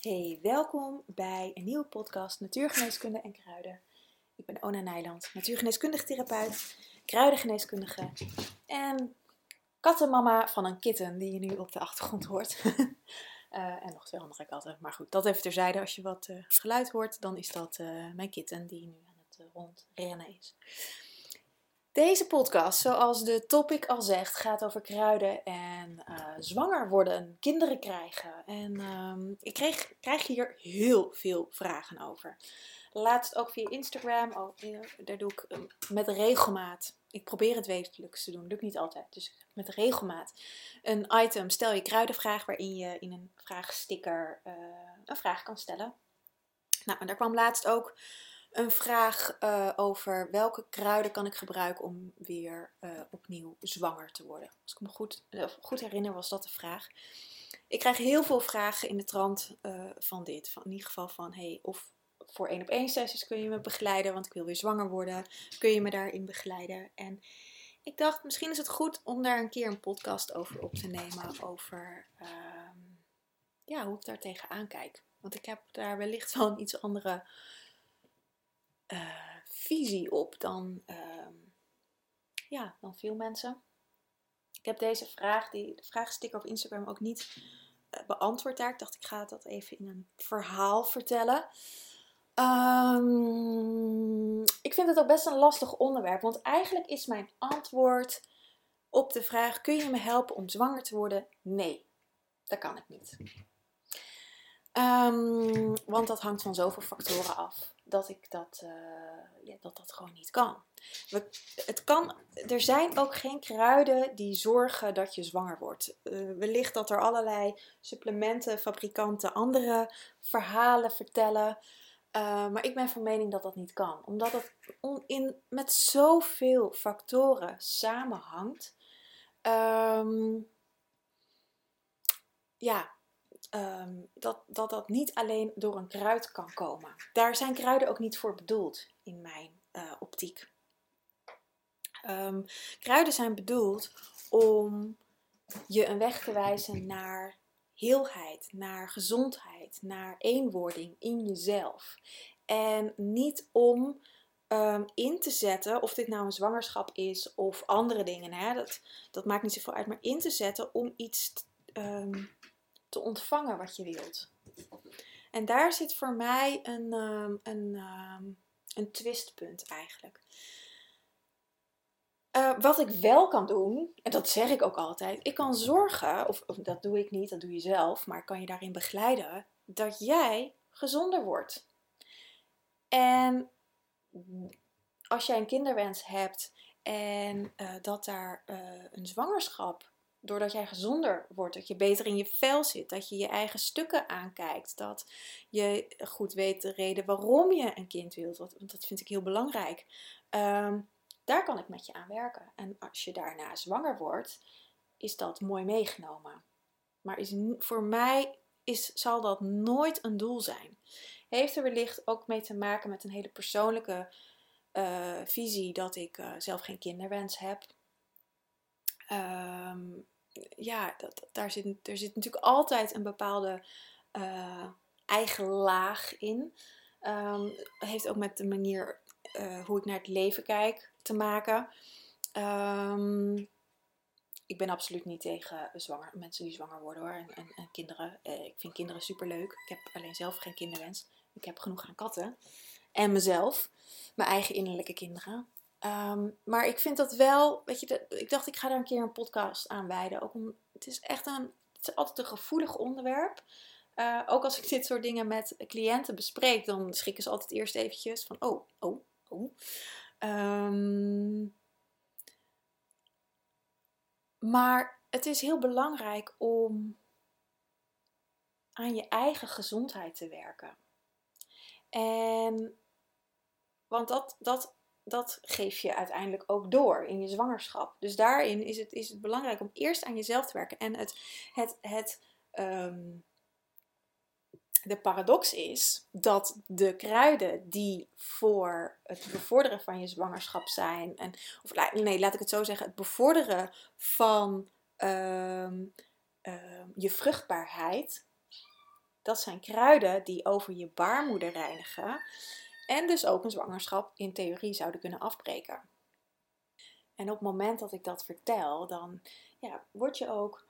Hey, welkom bij een nieuwe podcast Natuurgeneeskunde en Kruiden. Ik ben Ona Nijland, natuurgeneeskundig therapeut, kruidengeneeskundige en kattenmama van een kitten die je nu op de achtergrond hoort. uh, en nog twee andere katten, maar goed, dat even terzijde. Als je wat uh, geluid hoort, dan is dat uh, mijn kitten die nu aan het rondrennen is. Deze podcast, zoals de topic al zegt, gaat over kruiden en uh, zwanger worden, kinderen krijgen. En um, ik kreeg, krijg hier heel veel vragen over. Laatst ook via Instagram, daar doe ik um, met regelmaat. Ik probeer het wekelijks te doen, lukt niet altijd. Dus met regelmaat een item, stel je kruidenvraag, waarin je in een vraagsticker uh, een vraag kan stellen. Nou, en daar kwam laatst ook een vraag uh, over welke kruiden kan ik gebruiken om weer uh, opnieuw zwanger te worden. Als ik me goed, uh, goed herinner was dat de vraag. Ik krijg heel veel vragen in de trant van dit. Van, in ieder geval van, hey, of voor één op één sessies kun je me begeleiden, want ik wil weer zwanger worden. Kun je me daarin begeleiden? En ik dacht, misschien is het goed om daar een keer een podcast over op te nemen. Over ehm, ja, hoe ik daar tegenaan kijk. Want ik heb daar wellicht wel een iets andere uh, visie op dan, uh, ja, dan veel mensen. Ik heb deze vraag, die de vraagsticker op Instagram ook niet uh, beantwoord daar. Ik dacht, ik ga dat even in een verhaal vertellen. Um, ik vind het ook best een lastig onderwerp, want eigenlijk is mijn antwoord op de vraag: kun je me helpen om zwanger te worden? Nee, dat kan ik niet. Um, want dat hangt van zoveel factoren af dat ik dat, uh, ja, dat, dat gewoon niet kan. We, het kan. Er zijn ook geen kruiden die zorgen dat je zwanger wordt. Uh, wellicht dat er allerlei supplementen, fabrikanten andere verhalen vertellen. Uh, maar ik ben van mening dat dat niet kan. Omdat het in, met zoveel factoren samenhangt. Um, ja, um, dat, dat dat niet alleen door een kruid kan komen. Daar zijn kruiden ook niet voor bedoeld in mijn uh, optiek. Um, kruiden zijn bedoeld om je een weg te wijzen naar heelheid, naar gezondheid, naar eenwording in jezelf. En niet om um, in te zetten, of dit nou een zwangerschap is of andere dingen, hè, dat, dat maakt niet zoveel uit, maar in te zetten om iets um, te ontvangen wat je wilt. En daar zit voor mij een, um, een, um, een twistpunt eigenlijk. Uh, wat ik wel kan doen, en dat zeg ik ook altijd, ik kan zorgen, of, of, dat doe ik niet, dat doe je zelf, maar ik kan je daarin begeleiden, dat jij gezonder wordt. En als jij een kinderwens hebt en uh, dat daar uh, een zwangerschap doordat jij gezonder wordt, dat je beter in je vel zit, dat je je eigen stukken aankijkt, dat je goed weet de reden waarom je een kind wilt, want dat vind ik heel belangrijk. Um, daar kan ik met je aan werken. En als je daarna zwanger wordt, is dat mooi meegenomen. Maar is, voor mij is, zal dat nooit een doel zijn. Heeft er wellicht ook mee te maken met een hele persoonlijke uh, visie dat ik uh, zelf geen kinderwens heb. Um, ja, dat, daar zit, er zit natuurlijk altijd een bepaalde uh, eigen laag in. Um, heeft ook met de manier uh, hoe ik naar het leven kijk te maken. Um, ik ben absoluut niet tegen zwanger, mensen die zwanger worden hoor. En, en, en kinderen. Uh, ik vind kinderen superleuk. Ik heb alleen zelf geen kinderwens. Ik heb genoeg aan katten. En mezelf. Mijn eigen innerlijke kinderen. Um, maar ik vind dat wel, weet je, de, ik dacht ik ga daar een keer een podcast aan wijden. Ook om, het is echt een, het is altijd een gevoelig onderwerp. Uh, ook als ik dit soort dingen met cliënten bespreek, dan schrikken ze altijd eerst eventjes van, oh, oh, oh. Um, maar het is heel belangrijk om aan je eigen gezondheid te werken. En, want dat, dat dat geef je uiteindelijk ook door in je zwangerschap. Dus daarin is het, is het belangrijk om eerst aan jezelf te werken. En het, het, het, um, de paradox is dat de kruiden die voor het bevorderen van je zwangerschap zijn, en, of nee, laat ik het zo zeggen, het bevorderen van um, um, je vruchtbaarheid, dat zijn kruiden die over je baarmoeder reinigen en dus ook een zwangerschap in theorie zouden kunnen afbreken. En op het moment dat ik dat vertel, dan ja, word je ook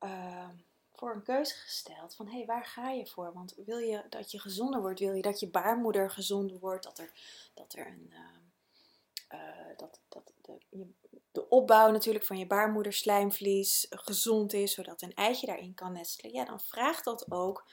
uh, voor een keuze gesteld van hé, hey, waar ga je voor? Want wil je dat je gezonder wordt? Wil je dat je baarmoeder gezonder wordt? Dat er, dat er een. Uh, uh, dat, dat de, de opbouw natuurlijk van je baarmoederslijmvlies gezond is, zodat een eitje daarin kan nestelen. Ja, dan vraagt dat ook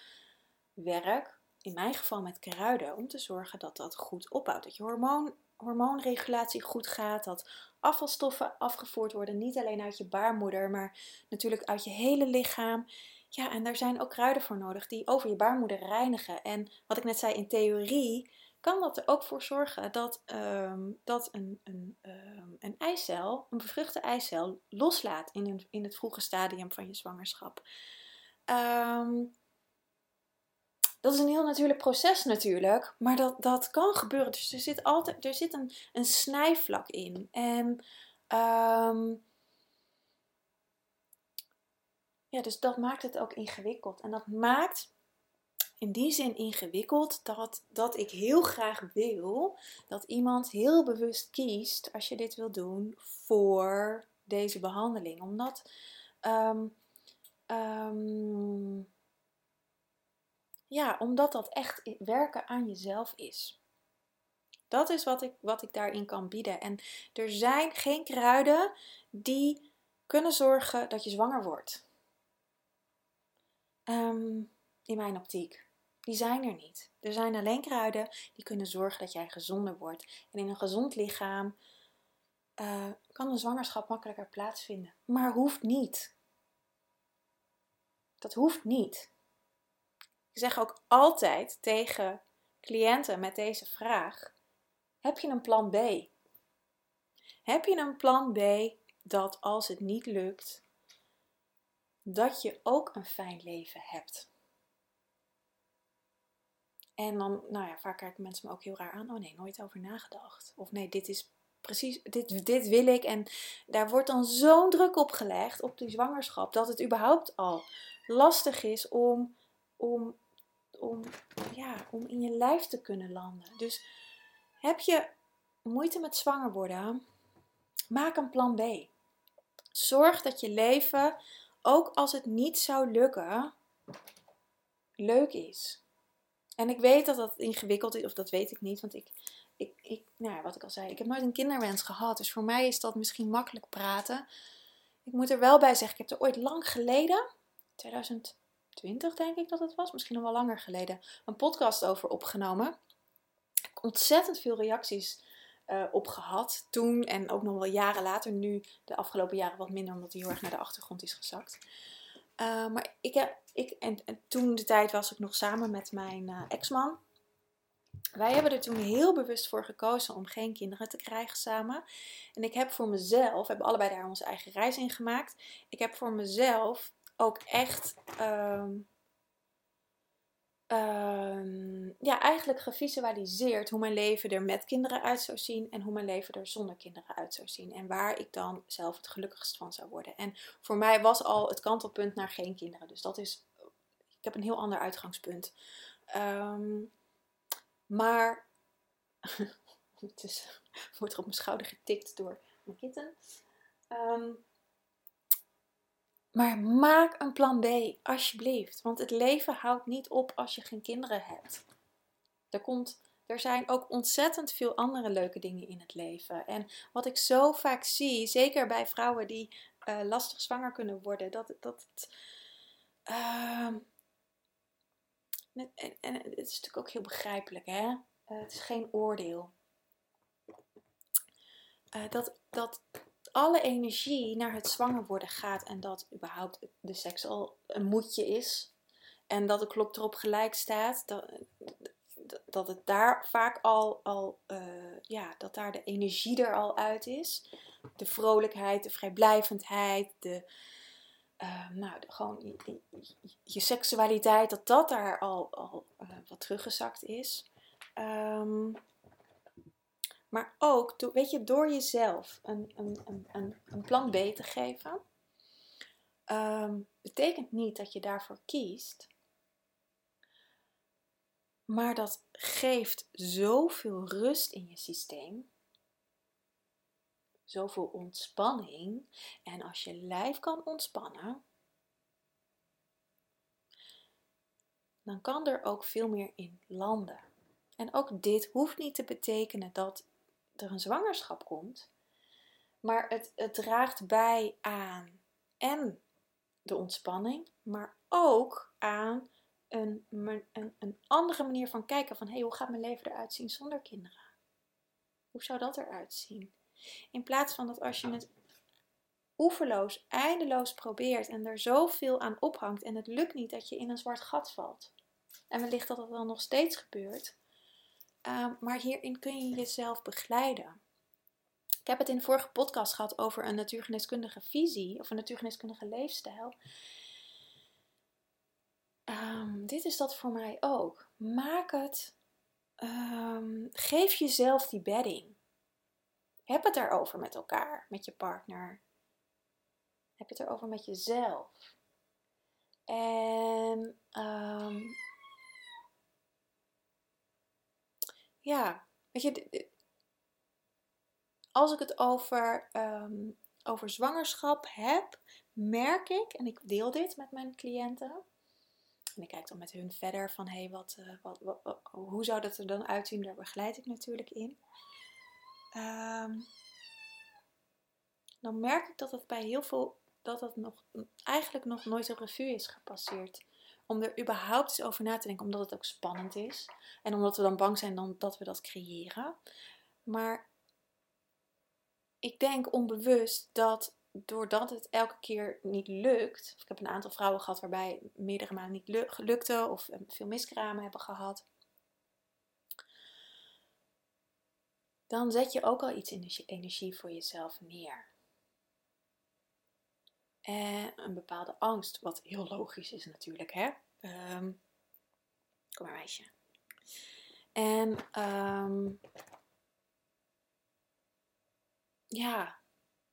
werk, in mijn geval met kruiden, om te zorgen dat dat goed opbouwt. Dat je hormoon, hormoonregulatie goed gaat, dat afvalstoffen afgevoerd worden, niet alleen uit je baarmoeder, maar natuurlijk uit je hele lichaam. Ja, en daar zijn ook kruiden voor nodig die over je baarmoeder reinigen. En wat ik net zei, in theorie kan dat er ook voor zorgen dat, um, dat een, een, um, een eicel, een bevruchte eicel, loslaat in, in het vroege stadium van je zwangerschap. Um, dat is een heel natuurlijk proces natuurlijk, maar dat, dat kan gebeuren. Dus er zit altijd er zit een, een snijvlak in. En ja, dus dat maakt het ook ingewikkeld. En dat maakt in die zin ingewikkeld dat, dat ik heel graag wil dat iemand heel bewust kiest, als je dit wil doen, voor deze behandeling. Omdat um, um, ja, omdat dat echt werken aan jezelf is. Dat is wat ik, wat ik daarin kan bieden. En er zijn geen kruiden die kunnen zorgen dat je zwanger wordt. Um, in mijn optiek. Die zijn er niet. Er zijn alleen kruiden die kunnen zorgen dat jij gezonder wordt. En in een gezond lichaam uh, kan een zwangerschap makkelijker plaatsvinden. Maar hoeft niet. Dat hoeft niet. Zeg ook altijd tegen cliënten met deze vraag: heb je een plan B? Heb je een plan B dat als het niet lukt, dat je ook een fijn leven hebt? En dan, nou ja, vaak kijken mensen me ook heel raar aan. Oh nee, nooit over nagedacht. Of nee, dit is precies, dit, dit wil ik. En daar wordt dan zo'n druk op gelegd, op die zwangerschap, dat het überhaupt al lastig is om, om, om, ja, om in je lijf te kunnen landen. Dus heb je moeite met zwanger worden, maak een plan B. Zorg dat je leven, ook als het niet zou lukken, leuk is. En ik weet dat dat ingewikkeld is, of dat weet ik niet, want ik, ik, ik nou ja, wat ik al zei, ik heb nooit een kinderwens gehad. Dus voor mij is dat misschien makkelijk praten. Ik moet er wel bij zeggen, ik heb er ooit lang geleden, 2020 denk ik dat het was, misschien nog wel langer geleden, een podcast over opgenomen. Ik ontzettend veel reacties uh, op gehad toen en ook nog wel jaren later. Nu de afgelopen jaren wat minder, omdat hij heel erg naar de achtergrond is gezakt. Uh, maar ik heb, ik, en, en, toen de tijd was ik nog samen met mijn uh, ex-man. Wij hebben er toen heel bewust voor gekozen om geen kinderen te krijgen samen. En ik heb voor mezelf, we hebben allebei daar onze eigen reis in gemaakt. Ik heb voor mezelf ook echt um, um, ja, eigenlijk gevisualiseerd hoe mijn leven er met kinderen uit zou zien en hoe mijn leven er zonder kinderen uit zou zien. En waar ik dan zelf het gelukkigst van zou worden. En voor mij was al het kantelpunt naar geen kinderen. Dus dat is, ik heb een heel ander uitgangspunt. Um, maar, het is, wordt er op mijn schouder getikt door mijn kitten. Maar maak een plan B, alsjeblieft. Want het leven houdt niet op als je geen kinderen hebt. Er, komt, er zijn ook ontzettend veel andere leuke dingen in het leven. En wat ik zo vaak zie, zeker bij vrouwen die uh, lastig zwanger kunnen worden, dat, dat het. Uh, en, het is natuurlijk ook heel begrijpelijk, hè? Uh, het is geen oordeel. Uh, dat, dat alle energie naar het zwanger worden gaat en dat überhaupt de seks al een moedje is en dat de klok erop gelijk staat, dat, dat het daar vaak al, al uh, ja, dat daar de energie er al uit is. De vrolijkheid, de vrijblijvendheid, de, uh, nou, gewoon je, seksualiteit, dat dat daar al, al uh, wat teruggezakt is. Um, maar ook, weet je, door jezelf een, een, een, een plan B te geven, um, betekent niet dat je daarvoor kiest. Maar dat geeft zoveel rust in je systeem. Zoveel ontspanning. En als je lijf kan ontspannen, dan kan er ook veel meer in landen. En ook dit hoeft niet te betekenen dat er een zwangerschap komt, maar het, het draagt bij aan en de ontspanning, maar ook aan een, een, een andere manier van kijken van hey, hoe gaat mijn leven eruit zien zonder kinderen? Hoe zou dat eruit zien? In plaats van dat als je het oeverloos, eindeloos probeert en er zoveel aan ophangt en het lukt niet dat je in een zwart gat valt. En wellicht dat dat wel nog steeds gebeurt. Ehm, maar hierin kun je jezelf begeleiden. Ik heb het in de vorige podcast gehad over een natuurgeneeskundige visie of een natuurgeneeskundige leefstijl. Ehm, dit is dat voor mij ook. Maak het. Ehm, geef jezelf die bedding. Heb het erover met elkaar, met je partner. Heb het erover met jezelf. En ja, weet je, als ik het over, um, over zwangerschap heb, merk ik, en ik deel dit met mijn cliënten, en ik kijk dan met hun verder van, hé, hey, wat, uh, wat, wat, hoe zou dat er dan uitzien? Daar begeleid ik natuurlijk in. Um, dan merk ik dat het bij heel veel, dat het nog, eigenlijk nog nooit een revue is gepasseerd om er überhaupt eens over na te denken, omdat het ook spannend is. En omdat we dan bang zijn dan dat we dat creëren. Maar ik denk onbewust dat doordat het elke keer niet lukt. Ik heb een aantal vrouwen gehad waarbij meerdere maanden niet lukte of eh, veel miskramen hebben gehad. Dan zet je ook al iets in energie voor jezelf neer. En een bepaalde angst, wat heel logisch is natuurlijk, hè. Um, kom maar meisje. En um, ja,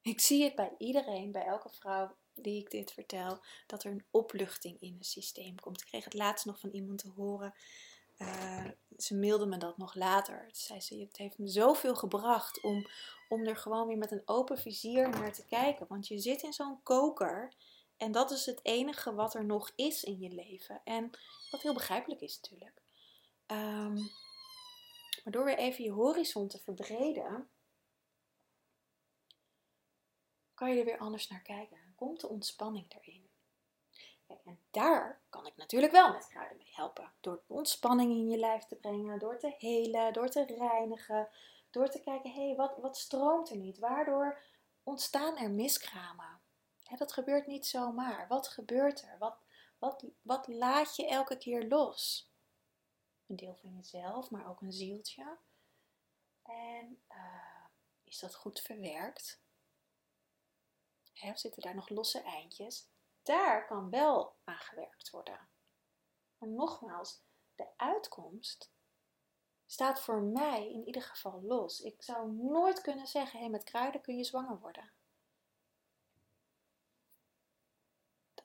ik zie het bij iedereen, bij elke vrouw die ik dit vertel, dat er een opluchting in het systeem komt. Ik kreeg het laatst nog van iemand te horen. Uh, ze mailde me dat nog later. Zei ze, het heeft me zoveel gebracht om, om er gewoon weer met een open vizier naar te kijken. Want je zit in zo'n koker en dat is het enige wat er nog is in je leven. En wat heel begrijpelijk is natuurlijk. Um, maar door weer even je horizon te verbreden, kan je er weer anders naar kijken. Komt de ontspanning erin. En daar kan ik natuurlijk wel met kruiden mee helpen. Door ontspanning in je lijf te brengen, door te helen, door te reinigen, door te kijken, hé, hey, wat, wat stroomt er niet? Waardoor ontstaan er miskramen? dat gebeurt niet zomaar. Wat gebeurt er? Wat, wat, wat laat je elke keer los? Een deel van jezelf, maar ook een zieltje. En uh, is dat goed verwerkt? Hè, zitten daar nog losse eindjes? Daar kan wel aan gewerkt worden. Maar nogmaals, de uitkomst staat voor mij in ieder geval los. Ik zou nooit kunnen zeggen: hé, met kruiden kun je zwanger worden.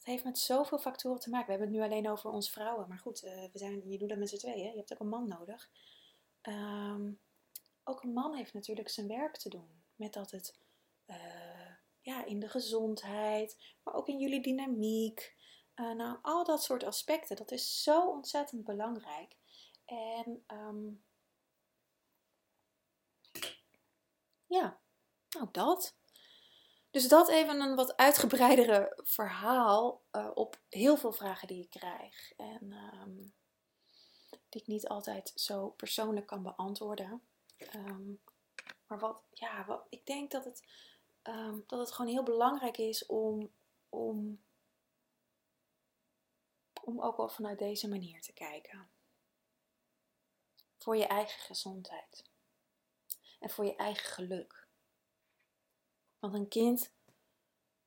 dat heeft met zoveel factoren te maken. We hebben het nu alleen over ons vrouwen. Maar goed, uh, we zijn, je doet dat met z'n tweeën. Je hebt ook een man nodig. Um, ook een man heeft natuurlijk zijn werk te doen. Met dat het uh, ja, in de gezondheid, maar ook in jullie dynamiek. Uh, nou, al dat soort aspecten, dat is zo ontzettend belangrijk. En um, ja, nou dat. Dus dat even een wat uitgebreidere verhaal uh, op heel veel vragen die ik krijg. En um, die ik niet altijd zo persoonlijk kan beantwoorden. Um, maar wat, ja, wat, ik denk dat het, um, dat het gewoon heel belangrijk is om, om, om ook wel vanuit deze manier te kijken. Voor je eigen gezondheid. En voor je eigen geluk. Want een kind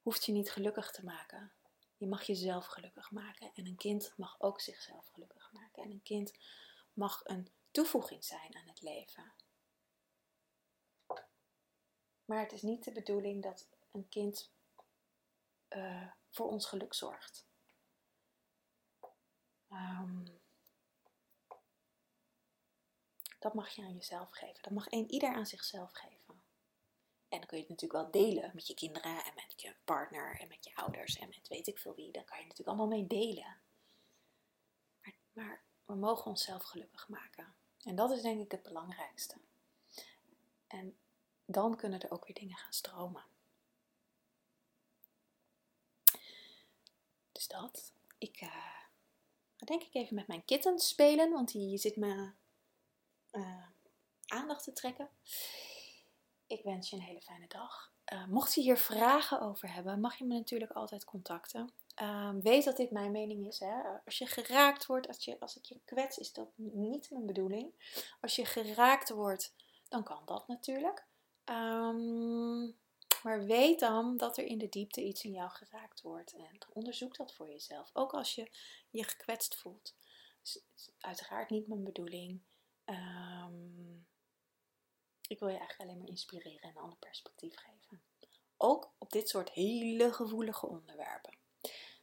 hoeft je niet gelukkig te maken. Je mag jezelf gelukkig maken. En een kind mag ook zichzelf gelukkig maken. En een kind mag een toevoeging zijn aan het leven. Maar het is niet de bedoeling dat een kind uh, voor ons geluk zorgt. Um, dat mag je aan jezelf geven. Dat mag ieder aan zichzelf geven. En dan kun je het natuurlijk wel delen met je kinderen en met je partner en met je ouders en met weet ik veel wie. Daar kan je natuurlijk allemaal mee delen. Maar, maar we mogen onszelf gelukkig maken. En dat is denk ik het belangrijkste. En dan kunnen er ook weer dingen gaan stromen. Dus dat. Ik ga denk ik even met mijn kitten spelen, want die zit me uh, aandacht te trekken. Ik wens je een hele fijne dag. Uh, mocht je hier vragen over hebben, mag je me natuurlijk altijd contacten. Uh, weet dat dit mijn mening is. Hè? Als je geraakt wordt, als, je, als ik je kwets, is dat niet mijn bedoeling. Als je geraakt wordt, dan kan dat natuurlijk. Um, maar weet dan dat er in de diepte iets in jou geraakt wordt. En onderzoek dat voor jezelf. Ook als je je gekwetst voelt. Dus uiteraard niet mijn bedoeling. Um, ik wil je eigenlijk alleen maar inspireren en een ander perspectief geven. Ook op dit soort hele gevoelige onderwerpen.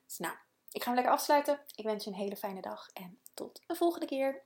Dus nou, ik ga hem lekker afsluiten. Ik wens je een hele fijne dag en tot de volgende keer.